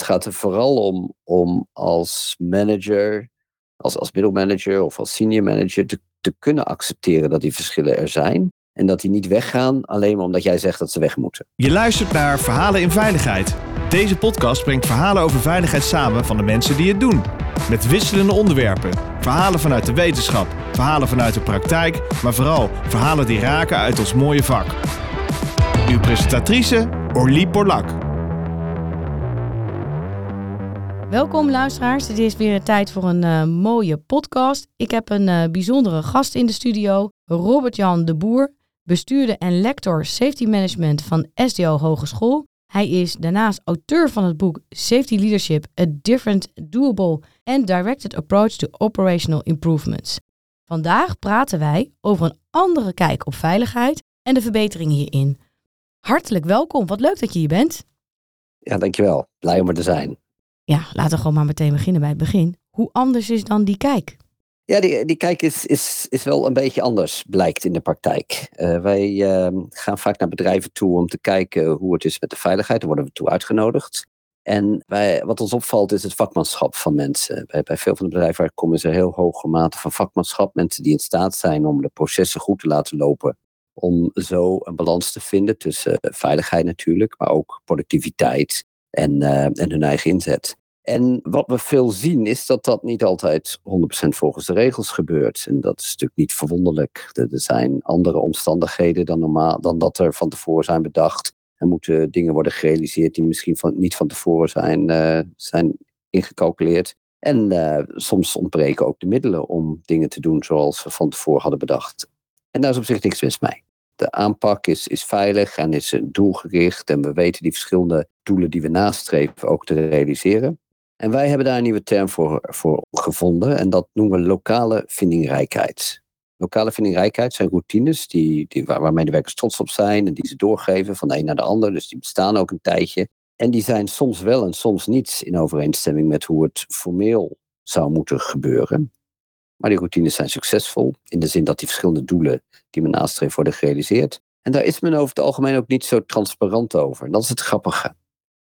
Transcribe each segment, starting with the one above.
Het gaat er vooral om, om als manager, als, als middelmanager of als senior manager te, te kunnen accepteren dat die verschillen er zijn. En dat die niet weggaan alleen maar omdat jij zegt dat ze weg moeten. Je luistert naar Verhalen in Veiligheid. Deze podcast brengt verhalen over veiligheid samen van de mensen die het doen. Met wisselende onderwerpen. Verhalen vanuit de wetenschap, verhalen vanuit de praktijk, maar vooral verhalen die raken uit ons mooie vak. Uw presentatrice Orlie Borlak. Welkom luisteraars, het is weer tijd voor een uh, mooie podcast. Ik heb een uh, bijzondere gast in de studio, Robert-Jan de Boer, bestuurder en lector Safety Management van SDO Hogeschool. Hij is daarnaast auteur van het boek Safety Leadership, A Different, Doable and Directed Approach to Operational Improvements. Vandaag praten wij over een andere kijk op veiligheid en de verbeteringen hierin. Hartelijk welkom, wat leuk dat je hier bent. Ja, dankjewel. Blij om er te zijn. Ja, laten we gewoon maar meteen beginnen bij het begin. Hoe anders is dan die kijk? Ja, die, die kijk is, is, is wel een beetje anders, blijkt in de praktijk. Uh, wij uh, gaan vaak naar bedrijven toe om te kijken hoe het is met de veiligheid. Daar worden we toe uitgenodigd. En wij, wat ons opvalt is het vakmanschap van mensen. Bij, bij veel van de bedrijven waar komen ze heel hoge mate van vakmanschap. Mensen die in staat zijn om de processen goed te laten lopen. Om zo een balans te vinden tussen veiligheid natuurlijk, maar ook productiviteit en, uh, en hun eigen inzet. En wat we veel zien is dat dat niet altijd 100% volgens de regels gebeurt. En dat is natuurlijk niet verwonderlijk. Er zijn andere omstandigheden dan, normaal, dan dat er van tevoren zijn bedacht. Er moeten dingen worden gerealiseerd die misschien van, niet van tevoren zijn, uh, zijn ingecalculeerd. En uh, soms ontbreken ook de middelen om dingen te doen zoals we van tevoren hadden bedacht. En daar is op zich niks mis mee. De aanpak is, is veilig en is doelgericht. En we weten die verschillende doelen die we nastreven ook te realiseren. En wij hebben daar een nieuwe term voor, gevonden en dat noemen we lokale vindingrijkheid. Lokale vindingrijkheid zijn routines die, die, waar, waar medewerkers trots op zijn en die ze doorgeven van de een naar de ander. Dus die bestaan ook een tijdje. En die zijn soms wel en soms niet in overeenstemming met hoe het formeel zou moeten gebeuren. Maar die routines zijn succesvol in de zin dat die verschillende doelen die men nastreeft worden gerealiseerd. En daar is men over het algemeen ook niet zo transparant over. En dat is het grappige.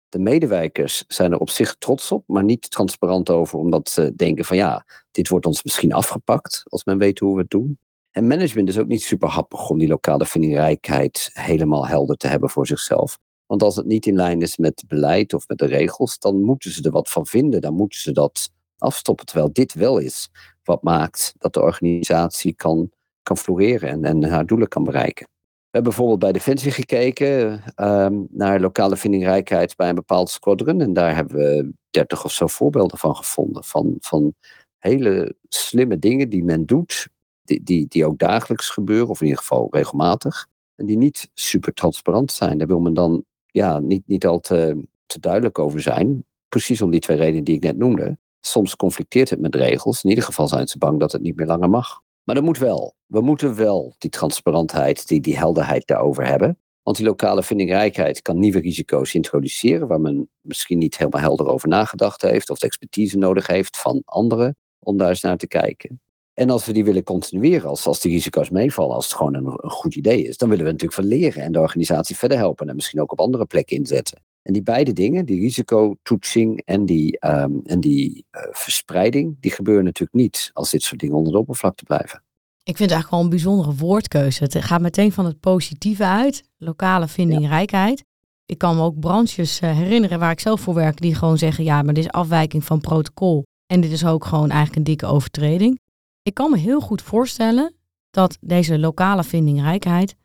De medewerkers zijn er op zich trots op, maar niet transparant over, omdat ze denken van ja, dit wordt ons misschien afgepakt als men weet hoe we het doen. En management is ook niet super happig om die lokale vindingrijkheid helemaal helder te hebben voor zichzelf. Want als het niet in lijn is met beleid of met de regels, dan moeten ze er wat van vinden. Dan moeten ze dat afstoppen. Terwijl dit wel is wat maakt dat de organisatie kan, kan floreren en, en haar doelen kan bereiken. We hebben bijvoorbeeld bij Defensie gekeken um, naar lokale vindingrijkheid bij een bepaald squadron. En daar hebben we dertig of zo voorbeelden van gevonden. Van, van hele slimme dingen die men doet, die, die, die ook dagelijks gebeuren, of in ieder geval regelmatig. En die niet super transparant zijn. Daar wil men dan ja, niet, niet al te, te duidelijk over zijn. Precies om die twee redenen die ik net noemde. Soms conflicteert het met regels. In ieder geval zijn ze bang dat het niet meer langer mag. Maar dat moet wel. We moeten wel die transparantheid, die, die helderheid daarover hebben. Want die lokale vindingrijkheid kan nieuwe risico's introduceren waar men misschien niet helemaal helder over nagedacht heeft of de expertise nodig heeft van anderen om daar eens naar te kijken. En als we die willen continueren, als, als die risico's meevallen, als het gewoon een, een goed idee is, dan willen we natuurlijk van leren en de organisatie verder helpen en misschien ook op andere plekken inzetten. En die beide dingen, die risicotoetsing en die, um, en die uh, verspreiding, die gebeuren natuurlijk niet als dit soort dingen onder de oppervlakte blijven. Ik vind het eigenlijk wel een bijzondere woordkeuze. Het gaat meteen van het positieve uit, lokale vindingrijkheid. Ik kan me ook branches uh, herinneren waar ik zelf voor werk, die gewoon zeggen, ja, maar dit is afwijking van protocol. En dit is ook gewoon eigenlijk een dikke overtreding. Ik kan me heel goed voorstellen dat deze lokale vindingrijkheid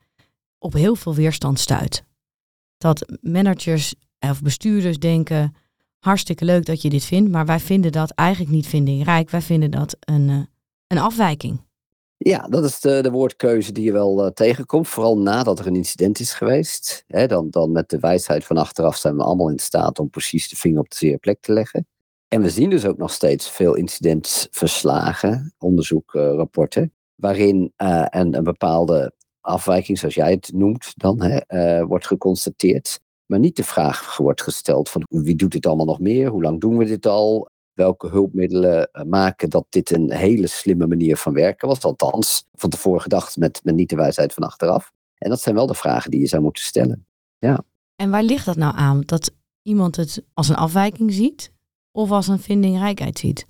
op heel veel weerstand stuit. Dat managers of bestuurders denken, hartstikke leuk dat je dit vindt, maar wij vinden dat eigenlijk niet vindingrijk. Wij vinden dat een, uh, een afwijking. Ja, dat is de, de woordkeuze die je wel uh, tegenkomt. Vooral nadat er een incident is geweest. Hè, dan, dan met de wijsheid van achteraf zijn we allemaal in staat om precies de vinger op de zere plek te leggen. En we zien dus ook nog steeds veel incidentverslagen, onderzoekrapporten, waarin uh, een, een, bepaalde afwijking, zoals jij het noemt, dan wordt geconstateerd. Maar niet de vraag wordt gesteld van wie doet dit allemaal nog meer? Hoe lang doen we dit al? welke hulpmiddelen eh, maken dat dit een hele slimme manier van werken was. Althans, van tevoren gedacht met, met niet de wijsheid van achteraf. En dat zijn wel de vragen die je zou moeten stellen. Ja. En waar ligt dat nou aan? Dat iemand het als een afwijking ziet of als een vindingrijkheid ziet.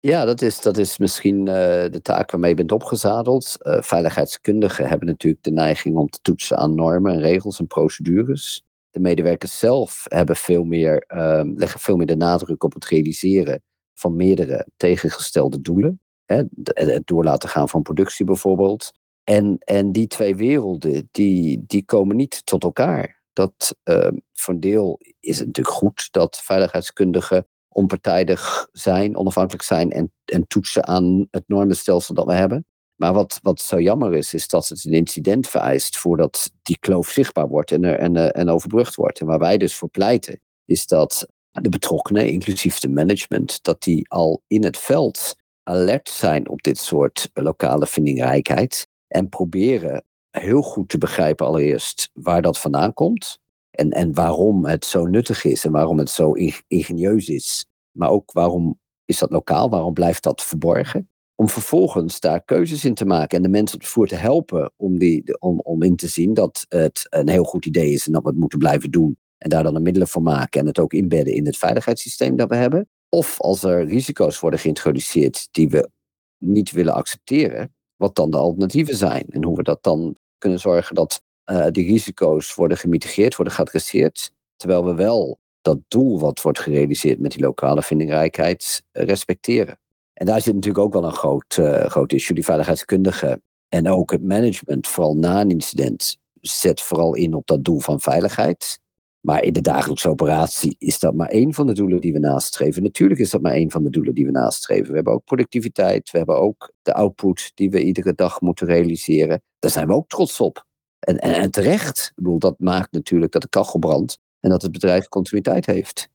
Ja, dat is, dat is misschien uh, de taak waarmee je bent opgezadeld. Uh, veiligheidskundigen hebben natuurlijk de neiging om te toetsen aan normen en regels en procedures. De medewerkers zelf hebben veel meer, uh, leggen veel meer de nadruk op het realiseren van meerdere tegengestelde doelen. Hè, het door laten gaan van productie bijvoorbeeld. En, en die twee werelden, die, die komen niet tot elkaar. Dat uh, voor een deel is het natuurlijk goed dat veiligheidskundigen onpartijdig zijn, onafhankelijk zijn en, en toetsen aan het normenstelsel dat we hebben. Maar wat, wat zo jammer is, is dat het een incident vereist voordat die kloof zichtbaar wordt en, er, en, eh, en overbrugd wordt. En waar wij dus voor pleiten, is dat de betrokkenen, inclusief de management, dat die al in het veld alert zijn op dit soort lokale vindingrijkheid. En proberen heel goed te begrijpen allereerst waar dat vandaan komt. En, en waarom het zo nuttig is en waarom het zo ingenieus is. Maar ook waarom is dat lokaal? Waarom blijft dat verborgen? Om vervolgens daar keuzes in te maken en de mensen voer te helpen om, die, om, om in te zien dat het een heel goed idee is en dat we het moeten blijven doen. En daar dan de middelen voor maken en het ook inbedden in het veiligheidssysteem dat we hebben. Of als er risico's worden geïntroduceerd die we niet willen accepteren, wat dan de alternatieven zijn. En hoe we dat dan kunnen zorgen dat uh, die risico's worden gemitigeerd, worden geadresseerd. Terwijl we wel dat doel wat wordt gerealiseerd met die lokale vindingrijkheid respecteren. En daar zit natuurlijk ook wel een groot, uh, groot issue. Die veiligheidskundigen en ook het management, vooral na een incident, zet vooral in op dat doel van veiligheid. Maar in de dagelijkse operatie is dat maar één van de doelen die we nastreven. Natuurlijk is dat maar één van de doelen die we nastreven. We hebben ook productiviteit, we hebben ook de output die we iedere dag moeten realiseren. Daar zijn we ook trots op. En, en, terecht. Bedoel, dat maakt natuurlijk dat de kachel brandt en dat het bedrijf continuïteit heeft.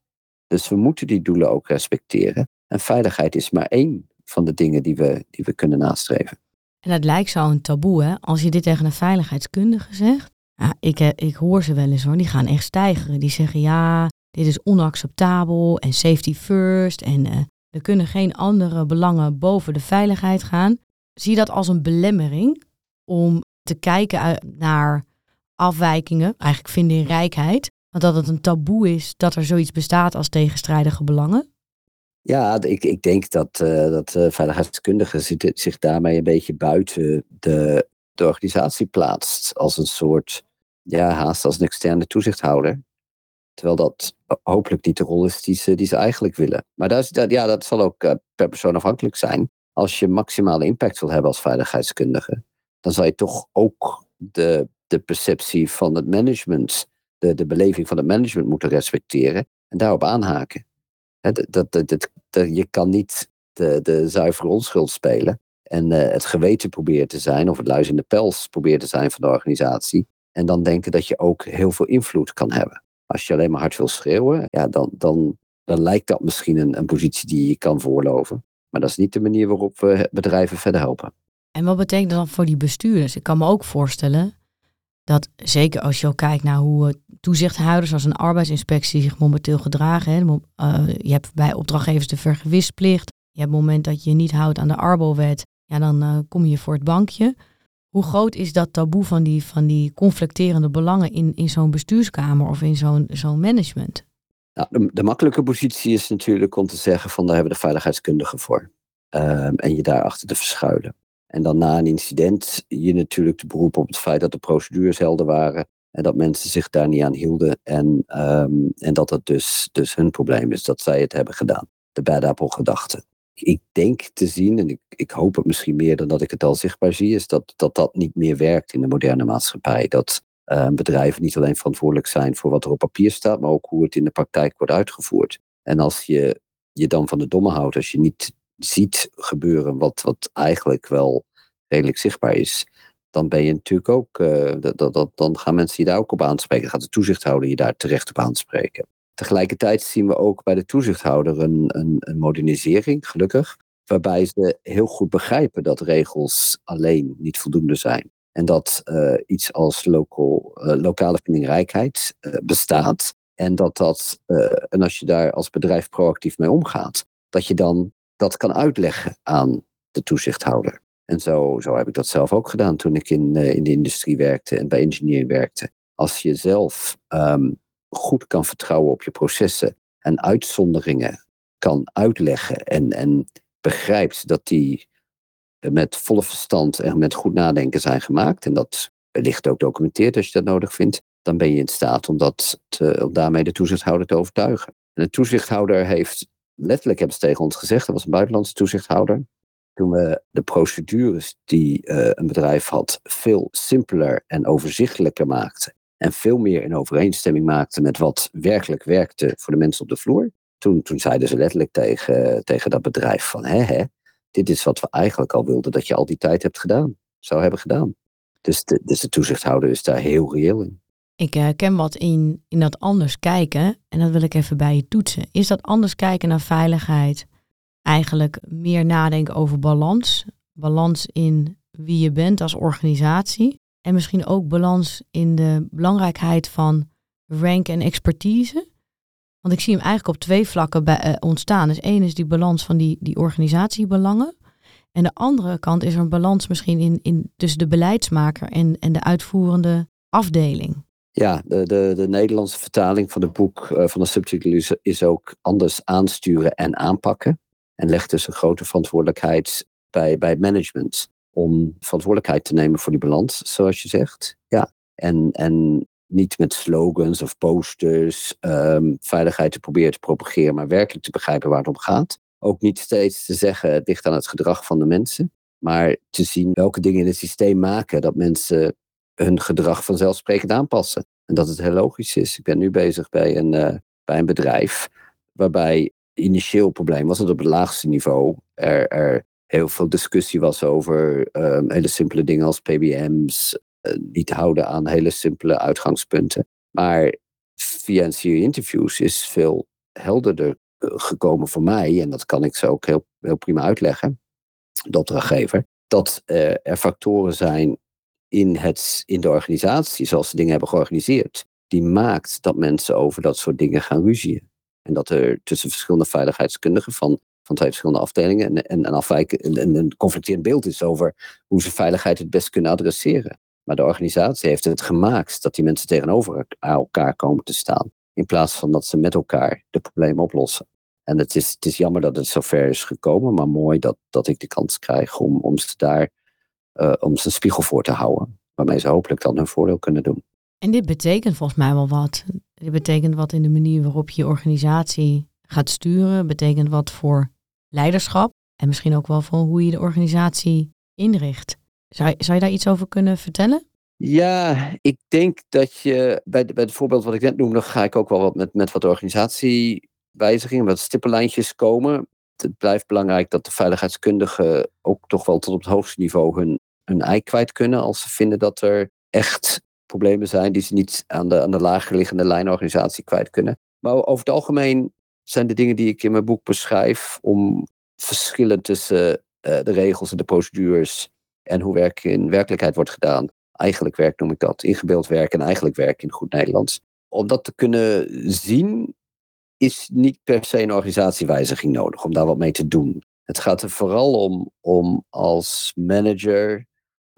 Dus we moeten die doelen ook respecteren. En veiligheid is maar één van de dingen die we, die we kunnen nastreven. En dat lijkt zo een taboe, hè? Als je dit tegen een veiligheidskundige zegt. Ja, ik, eh, ik hoor ze wel eens hoor, die gaan echt stijgen. Die zeggen ja, dit is onacceptabel en safety first. En uh, er kunnen geen andere belangen boven de veiligheid gaan. Zie je dat als een belemmering om te kijken naar afwijkingen, eigenlijk vinden in rijkheid. Want dat het een taboe is dat er zoiets bestaat als tegenstrijdige belangen? Ja, ik, ik denk dat, uh, dat uh, veiligheidskundigen zich daarmee een beetje buiten de, de organisatie plaatst. Als een soort, ja, haast als een externe toezichthouder. Terwijl dat hopelijk niet de rol is die ze, die ze eigenlijk willen. Maar dat, is, ja, dat zal ook uh, per persoon afhankelijk zijn. Als je maximale impact wil hebben als veiligheidskundige, dan zal je toch ook de, de perceptie van het management, de, de beleving van het management moeten respecteren en daarop aanhaken. Dat, dat, dat, je kan niet de, de zuivere onschuld spelen en uh, het geweten proberen te zijn, of het luis in de pels proberen te zijn van de organisatie, en dan denken dat je ook heel veel invloed kan hebben. Als je alleen maar hard wil schreeuwen, ja, dan, dan, dan lijkt dat misschien een, een positie die je kan voorloven. Maar dat is niet de manier waarop we bedrijven verder helpen. En wat betekent dat dan voor die bestuurders? Ik kan me ook voorstellen dat zeker als je al kijkt naar hoe toezichthouders als een arbeidsinspectie zich momenteel gedragen. Hè, uh, je hebt bij opdrachtgevers de vergewisplicht. Je hebt het moment dat je niet houdt aan de Arbowet, ja, dan uh, kom je voor het bankje. Hoe groot is dat taboe van die, van die conflicterende belangen in, in zo'n bestuurskamer of in zo'n zo'n management? Nou, de, makkelijke positie is natuurlijk om te zeggen van daar hebben we de veiligheidskundigen voor. Um, en je daarachter te verschuilen. En dan na een incident je natuurlijk te beroepen op het feit dat de procedures helder waren. En dat mensen zich daar niet aan hielden. En, um, en dat het dus, dus hun probleem is dat zij het hebben gedaan. De bad apple gedachte. Ik denk te zien, en ik, ik hoop het misschien meer dan dat ik het al zichtbaar zie, is dat dat, dat niet meer werkt in de moderne maatschappij. Dat uh, bedrijven niet alleen verantwoordelijk zijn voor wat er op papier staat, maar ook hoe het in de praktijk wordt uitgevoerd. En als je je dan van de domme houdt, als je niet ziet gebeuren, wat, wat eigenlijk wel redelijk zichtbaar is, dan ben je natuurlijk ook, uh, dat, dat, dan gaan mensen je daar ook op aanspreken. Gaat de toezichthouder je daar terecht op aanspreken. Tegelijkertijd zien we ook bij de toezichthouder een, een, een modernisering, gelukkig, waarbij ze heel goed begrijpen dat regels alleen niet voldoende zijn. En dat uh, iets als local, uh, lokale vindingrijkheid bestaat. En dat dat, en als je daar als bedrijf proactief mee omgaat, dat je dan dat kan uitleggen aan de toezichthouder. En zo, zo heb ik dat zelf ook gedaan toen ik in, uh, in de industrie werkte en bij engineering werkte. Als je zelf um, goed kan vertrouwen op je processen en uitzonderingen kan uitleggen en, en begrijpt dat die met volle verstand en met goed nadenken zijn gemaakt, en dat wellicht ook documenteert als je dat nodig vindt, dan ben je in staat om, dat om daarmee de toezichthouder te overtuigen. En de toezichthouder heeft, letterlijk hebben ze tegen ons gezegd, dat was een buitenlandse toezichthouder, toen we de procedures die uh, een bedrijf had veel simpeler en overzichtelijker maakten en veel meer in overeenstemming maakten met wat werkelijk werkte voor de mensen op de vloer, toen, toen zeiden ze letterlijk tegen, tegen dat bedrijf van, hè, hè, dit is wat we eigenlijk al wilden dat je al die tijd hebt gedaan, zou hebben gedaan. Dus de, dus de toezichthouder is daar heel reëel in. Ik herken uh, wat in, in dat anders kijken en dat wil ik even bij je toetsen. Is dat anders kijken naar veiligheid eigenlijk meer nadenken over balans? Balans in wie je bent als organisatie en misschien ook balans in de belangrijkheid van rank en expertise? Want ik zie hem eigenlijk op twee vlakken uh, ontstaan. Dus één is die balans van die, die organisatiebelangen. En de andere kant is er een balans misschien in, in tussen de beleidsmaker en, en de uitvoerende afdeling. Ja, de, de, de Nederlandse vertaling van het boek uh, van de subtitel is, ook anders aansturen en aanpakken. En legt dus een grote verantwoordelijkheid bij, bij management om verantwoordelijkheid te nemen voor die balans, zoals je zegt. Ja. En, en niet met slogans of posters um, veiligheid te proberen te propageren, maar werkelijk te begrijpen waar het om gaat. Ook niet steeds te zeggen, het ligt aan het gedrag van de mensen, maar te zien welke dingen in het systeem maken dat mensen hun gedrag vanzelfsprekend aanpassen. En dat het heel logisch is. Ik ben nu bezig bij een, uh, bij een bedrijf waarbij initieel probleem was dat op het laagste niveau er, er heel veel discussie was over um, hele simpele dingen als PBM's, uh, niet houden aan hele simpele uitgangspunten. Maar via een serie interviews is veel helderder uh, gekomen voor mij, en dat kan ik ze ook heel, heel prima uitleggen, de opdrachtgever, dat er factoren zijn in, het, in de organisatie, zoals ze dingen hebben georganiseerd, die maakt dat mensen over dat soort dingen gaan ruzien. En dat er tussen verschillende veiligheidskundigen van, van twee verschillende afdelingen en, en, en afwijken, een, een conflicterend beeld is over hoe ze veiligheid het best kunnen adresseren. Maar de organisatie heeft het gemaakt dat die mensen tegenover elkaar komen te staan. In plaats van dat ze met elkaar de problemen oplossen. En het is, het is jammer dat het zover is gekomen, maar mooi dat, dat ik de kans krijg om, om ze daar uh, om ze een spiegel voor te houden. Waarmee ze hopelijk dan hun voordeel kunnen doen. En dit betekent volgens mij wel wat. Dit betekent wat in de manier waarop je je organisatie gaat sturen. Betekent wat voor leiderschap. En misschien ook wel voor hoe je de organisatie inricht. Zou, zou je daar iets over kunnen vertellen? Ja, ik denk dat je bij, de, bij het voorbeeld wat ik net noemde, ga ik ook wel wat met, met wat organisatiewijzigingen, wat stippenlijntjes komen. Het blijft belangrijk dat de veiligheidskundigen ook toch wel tot op het hoogste niveau hun, hun ei kwijt kunnen als ze vinden dat er echt problemen zijn die ze niet aan de, aan de lager liggende lijnorganisatie kwijt kunnen. Maar over het algemeen zijn de dingen die ik in mijn boek beschrijf om verschillen tussen uh, de regels en de procedures en hoe werk in werkelijkheid wordt gedaan. Eigenlijk werk noem ik dat, ingebeeld werk en eigenlijk werk in goed Nederlands. Om dat te kunnen zien, is niet per se een organisatiewijziging nodig om daar wat mee te doen. Het gaat er vooral om om als manager,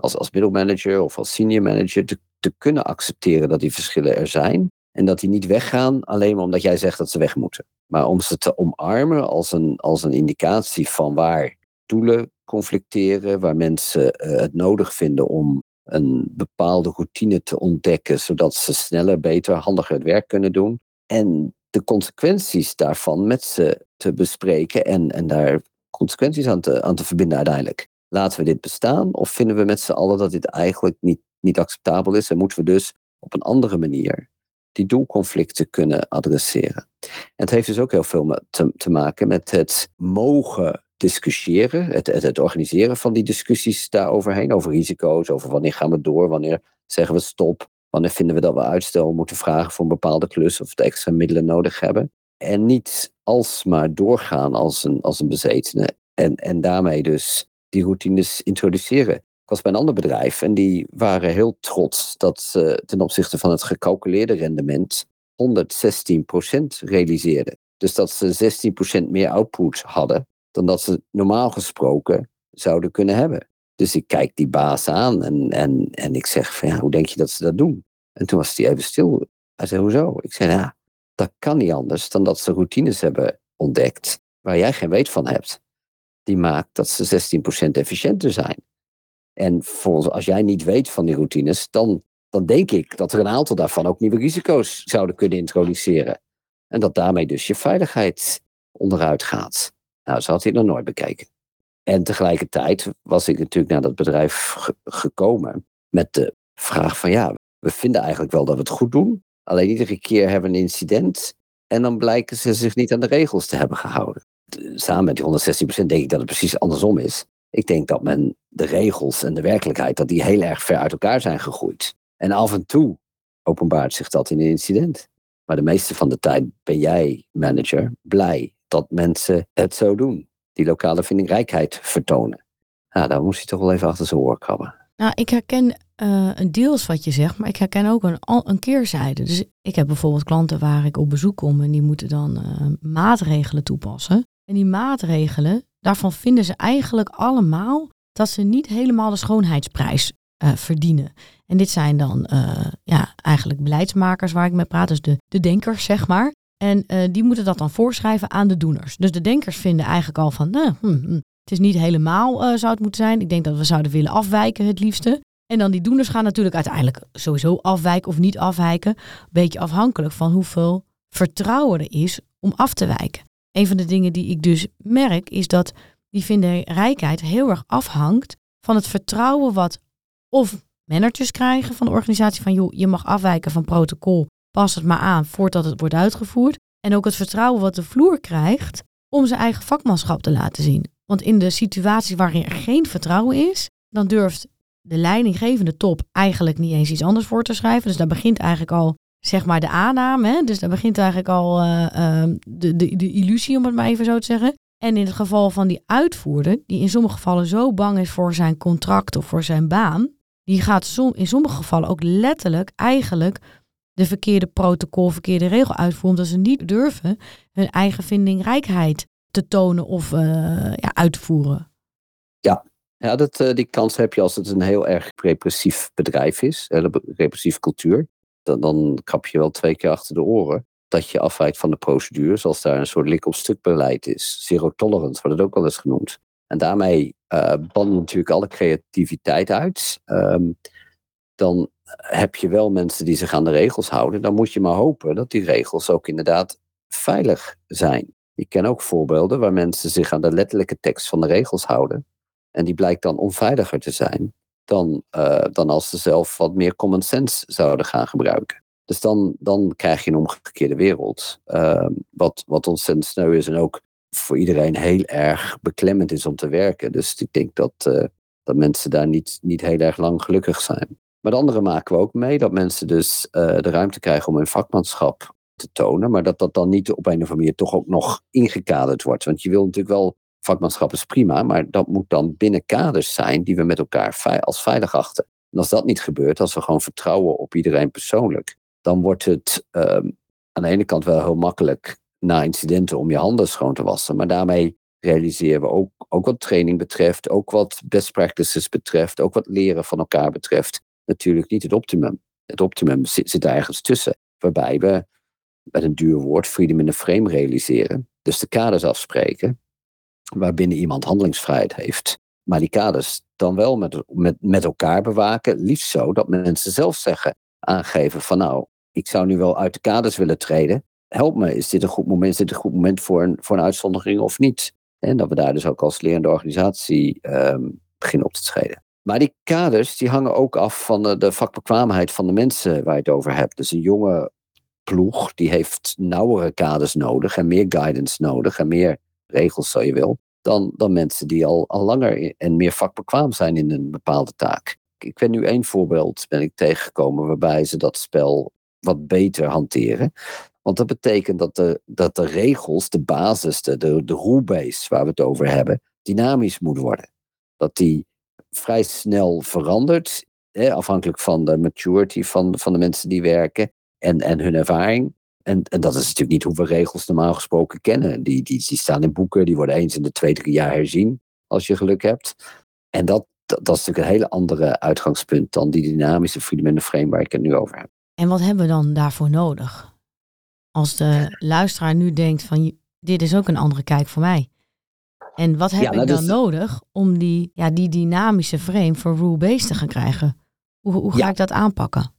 als, als middelmanager of als senior manager te, kunnen accepteren dat die verschillen er zijn. En dat die niet weggaan alleen maar omdat jij zegt dat ze weg moeten. Maar om ze te omarmen als een, als een indicatie van waar doelen conflicteren, waar mensen uh, het nodig vinden om een bepaalde routine te ontdekken, zodat ze sneller, beter, handiger het werk kunnen doen. En de consequenties daarvan met ze te bespreken en, en daar consequenties aan te, aan te verbinden uiteindelijk. Laten we dit bestaan of vinden we met z'n allen dat dit eigenlijk niet, niet acceptabel is en moeten we dus op een andere manier die doelconflicten kunnen adresseren. En het heeft dus ook heel veel te, te maken met het mogen discussiëren, het, het, organiseren van die discussies daaroverheen, over risico's, over wanneer gaan we door, wanneer zeggen we stop, wanneer vinden we dat we uitstel moeten vragen voor een bepaalde klus of we extra middelen nodig hebben. En niet alsmaar doorgaan als een, als een bezetene en, en daarmee dus die routines introduceren. Ik was bij een ander bedrijf en die waren heel trots dat ze ten opzichte van het gecalculeerde rendement 116% realiseerden. Dus dat ze 16% meer output hadden dan dat ze normaal gesproken zouden kunnen hebben. Dus ik kijk die baas aan en, en, en ik zeg van ja, hoe denk je dat ze dat doen? En toen was hij even stil. Hij zei, hoezo? Ik zei, ja, dat kan niet anders dan dat ze routines hebben ontdekt waar jij geen weet van hebt. Die maakt dat ze 16% efficiënter zijn. En volgens, als jij niet weet van die routines, dan, dan denk ik dat er een aantal daarvan ook nieuwe risico's zouden kunnen introduceren. En dat daarmee dus je veiligheid onderuit gaat. Nou, zo had hij nog nooit bekeken. En tegelijkertijd was ik natuurlijk naar dat bedrijf gekomen met de vraag van ja, we vinden eigenlijk wel dat we het goed doen. Alleen iedere keer hebben we een incident en dan blijken ze zich niet aan de regels te hebben gehouden. Samen met die 116% denk ik dat het precies andersom is. Ik denk dat men de regels en de werkelijkheid, dat die heel erg ver uit elkaar zijn gegroeid. En af en toe openbaart zich dat in een incident. Maar de meeste van de tijd ben jij, manager, blij dat mensen het zo doen. Die lokale vindingrijkheid vertonen. Nou, daar moest hij toch wel even achter zijn oor krabben. Nou, ik herken uh, een deels wat je zegt, maar ik herken ook een, een keerzijde. Dus ik heb bijvoorbeeld klanten waar ik op bezoek kom en die moeten dan uh, maatregelen toepassen. En die maatregelen, daarvan vinden ze eigenlijk allemaal dat ze niet helemaal de schoonheidsprijs uh, verdienen. En dit zijn dan ja, eigenlijk beleidsmakers waar ik mee praat, dus de, de denkers, zeg maar. En die moeten dat dan voorschrijven aan de doeners. Dus de denkers vinden eigenlijk al van, nou, hm, hm, het is niet helemaal zou het moeten zijn. Ik denk dat we zouden willen afwijken het liefste. En dan die doeners gaan natuurlijk uiteindelijk sowieso afwijken of niet afwijken. Een beetje afhankelijk van hoeveel vertrouwen er is om af te wijken. Een van de dingen die ik dus merk is dat die vindingrijkheid heel erg afhangt van het vertrouwen wat of managers krijgen van de organisatie van joh, je mag afwijken van protocol, pas het maar aan voordat het wordt uitgevoerd. En ook het vertrouwen wat de vloer krijgt om zijn eigen vakmanschap te laten zien. Want in de situatie waarin er geen vertrouwen is, dan durft de leidinggevende top eigenlijk niet eens iets anders voor te schrijven. Dus daar begint eigenlijk al, zeg maar, de aanname. Hè? Dus daar begint eigenlijk al uh, de, de, de illusie, om het maar even zo te zeggen. En in het geval van die uitvoerder, die in sommige gevallen zo bang is voor zijn contract of voor zijn baan, die gaat in sommige gevallen ook letterlijk eigenlijk de verkeerde protocol, verkeerde regel uitvoeren, omdat ze niet durven hun eigen vindingrijkheid te tonen of uh, ja, uitvoeren. Ja, ja dat, uh, die kans heb je als het een heel erg repressief bedrijf is, een repressieve cultuur. Dan, krap je wel twee keer achter de oren dat je afwijkt van de procedure, zoals daar een soort lik op stuk beleid is. Zero tolerance wordt het ook wel eens genoemd. En daarmee uh, banden natuurlijk alle creativiteit uit. Um, dan heb je wel mensen die zich aan de regels houden. Dan moet je maar hopen dat die regels ook inderdaad veilig zijn. Ik ken ook voorbeelden waar mensen zich aan de letterlijke tekst van de regels houden. En die blijkt dan onveiliger te zijn dan, uh, dan als ze zelf wat meer common sense zouden gaan gebruiken. Dus dan, dan krijg je een omgekeerde wereld. Uh, wat, wat ontzettend sneu is en ook voor iedereen heel erg beklemmend is om te werken. Dus ik denk dat, uh, dat mensen daar niet, niet heel erg lang gelukkig zijn. Maar de andere maken we ook mee, dat mensen dus de ruimte krijgen om hun vakmanschap te tonen, maar dat dat dan niet op een of andere manier toch ook nog ingekaderd wordt. Want je wil natuurlijk wel, vakmanschap is prima, maar dat moet dan binnen kaders zijn die we met elkaar als veilig achten. En als dat niet gebeurt, als we gewoon vertrouwen op iedereen persoonlijk, dan wordt het um, aan de ene kant wel heel makkelijk na incidenten om je handen schoon te wassen, maar daarmee realiseren we ook, ook wat training betreft, ook wat best practices betreft, ook wat leren van elkaar betreft, natuurlijk niet het optimum. Het optimum zit, zit ergens tussen, waarbij we met een duur woord, freedom in the frame realiseren. Dus de kaders afspreken waarbinnen iemand handelingsvrijheid heeft. Maar die kaders dan wel met, met, met elkaar bewaken. Liefst zo dat mensen zelf zeggen, aangeven van nou, ik zou nu wel uit de kaders willen treden. Help me, is dit een goed moment, is dit een goed moment voor een, voor een uitzondering of niet? En dat we daar dus ook als lerende organisatie um, beginnen op te treden. Maar die kaders die hangen ook af van de, de vakbekwaamheid van de mensen waar je het over hebt. Dus een jonge ploeg die heeft nauwere kaders nodig en meer guidance nodig en meer regels, zo je wil, dan, dan mensen die al, al langer en meer vakbekwaam zijn in een bepaalde taak. Ik ben nu één voorbeeld ben ik tegengekomen waarbij ze dat spel wat beter hanteren. Want dat betekent dat de, dat de regels, de basis, de, de, de rulebase waar we het over hebben, dynamisch moet worden. Dat die vrij snel verandert, hè, afhankelijk van de maturity van, van de mensen die werken en, en hun ervaring. En, en dat is natuurlijk niet hoe we regels normaal gesproken kennen. Die, die, die staan in boeken, die worden eens in de twee, drie jaar herzien, als je geluk hebt. En dat, dat, is natuurlijk een hele andere uitgangspunt dan die dynamische freedom in the frame waar ik het nu over heb. En wat hebben we dan daarvoor nodig? Als de luisteraar nu denkt van dit is ook een andere kijk voor mij. En wat heb Ja, nou, ik dan dus- nodig om die, ja, die dynamische frame voor rule-based te gaan krijgen? Hoe, hoe ga Ja. ik dat aanpakken?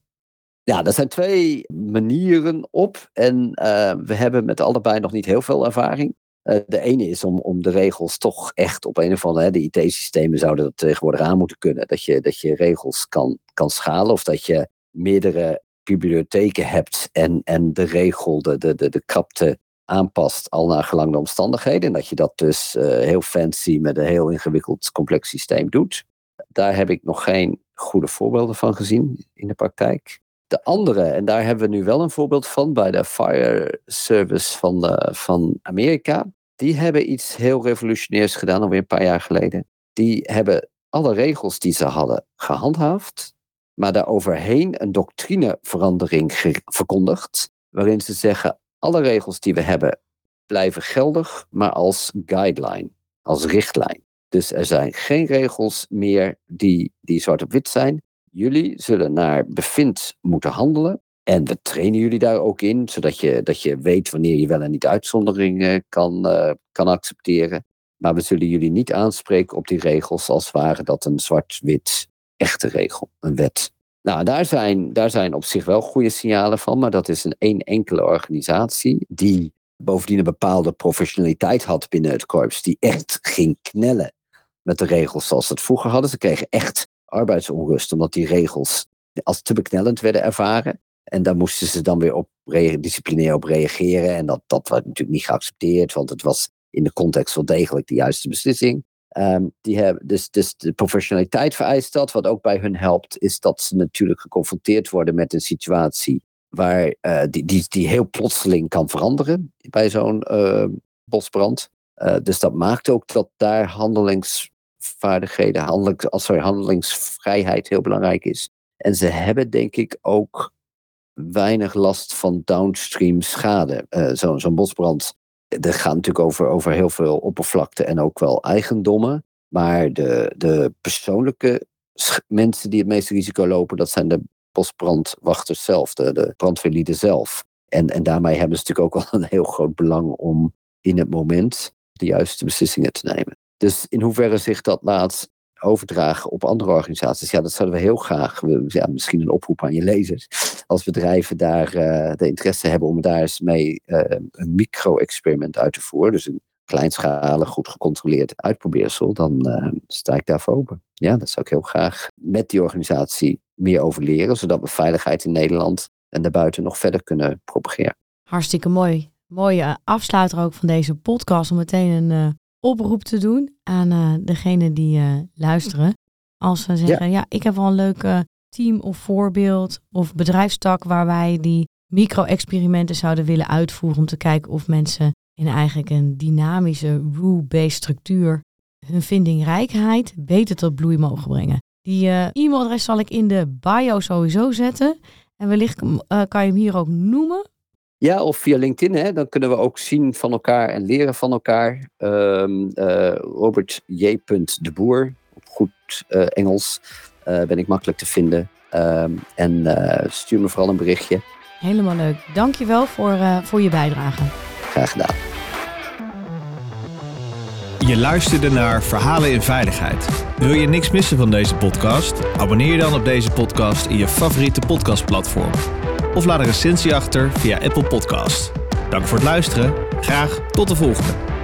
Ja, er zijn twee manieren op. En eh, we hebben met allebei nog niet heel veel ervaring. Eh, de ene is om, om de regels toch echt op een of andere. Hè, de IT-systemen zouden dat tegenwoordig aan moeten kunnen. Dat je, dat je regels kan, kan schalen. Of dat je meerdere bibliotheken hebt. En, en de regel, de, de, de, de krapte aanpast al naar gelang de omstandigheden. En dat je dat dus eh, heel fancy met een heel ingewikkeld complex systeem doet. Daar heb ik nog geen goede voorbeelden van gezien in de praktijk. De andere, en daar hebben we nu wel een voorbeeld van bij de Fire Service van, de, van Amerika. Die hebben iets heel revolutionairs gedaan, alweer een paar jaar geleden. Die hebben alle regels die ze hadden gehandhaafd, maar daaroverheen een doctrineverandering verkondigd. Waarin ze zeggen: alle regels die we hebben blijven geldig, maar als guideline, als richtlijn. Dus er zijn geen regels meer die, die zwart op wit zijn. Jullie zullen naar bevind moeten handelen. En we trainen jullie daar ook in, zodat je, dat je weet wanneer je wel en niet uitzonderingen kan, eh, kan accepteren. Maar we zullen jullie niet aanspreken op die regels als waren dat een zwart-wit echte regel, een wet. Nou, daar zijn, daar zijn op zich wel goede signalen van, maar dat is een één enkele organisatie die bovendien een bepaalde professionaliteit had binnen het korps, die echt ging knellen met de regels zoals ze het vroeger hadden. Ze kregen echt arbeidsonrust, omdat die regels als te beknellend werden ervaren. En daar moesten ze dan weer op disciplinair op reageren. En dat, dat werd natuurlijk niet geaccepteerd, want het was in de context wel degelijk de juiste beslissing. Ehm, die hebben, dus, dus de professionaliteit vereist dat. Wat ook bij hun helpt, is dat ze natuurlijk geconfronteerd worden met een situatie waar, eh, die, die, die heel plotseling kan veranderen bij zo'n eh, bosbrand. Eh, dus dat maakt ook dat daar handelingsvaardigheden, als er handelingsvrijheid heel belangrijk is. En ze hebben denk ik ook weinig last van downstream schade. Eh, Zo'n zo'n bosbrand, dat gaat natuurlijk over, over heel veel oppervlakte en ook wel eigendommen. Maar de, de persoonlijke mensen die het meeste risico lopen, dat zijn de bosbrandwachters zelf, de, de brandweerlieden zelf. En, en daarmee hebben ze natuurlijk ook wel een heel groot belang om in het moment de juiste beslissingen te nemen. Dus in hoeverre zich dat laat overdragen op andere organisaties, ja, dat zouden we heel graag, ja, misschien een oproep aan je lezers, als bedrijven daar eh, de interesse hebben om daar eens mee eh, een micro-experiment uit te voeren, dus een kleinschalig, goed gecontroleerd uitprobeersel, dan eh, sta ik daarvoor open. Ja, dat zou ik heel graag met die organisatie meer over leren, zodat we veiligheid in Nederland en daarbuiten nog verder kunnen propageren. Hartstikke mooi. Mooie afsluiter ook van deze podcast om meteen een oproep te doen aan eh degene die eh, luisteren. Als ze zeggen, ja. ik heb wel een leuk eh, team of voorbeeld of bedrijfstak waar wij die micro-experimenten zouden willen uitvoeren om te kijken of mensen in eigenlijk een dynamische rule-based structuur hun vindingrijkheid beter tot bloei mogen brengen. Die e-mailadres zal ik in de bio sowieso zetten. En wellicht eh, kan je hem hier ook noemen. Ja, of via LinkedIn, hè, dan kunnen we ook zien van elkaar en leren van elkaar. Ehm, eh, Robert J. de Boer, op goed eh, Engels, eh, ben ik makkelijk te vinden. Ehm, en eh, stuur me vooral een berichtje. Helemaal leuk. Dankjewel voor, eh voor je bijdrage. Graag gedaan. Je luisterde naar Verhalen in Veiligheid. Wil je niks missen van deze podcast? Abonneer je dan op deze podcast in je favoriete podcastplatform. Of laat een recensie achter via Apple Podcast. Dank voor het luisteren. Graag tot de volgende.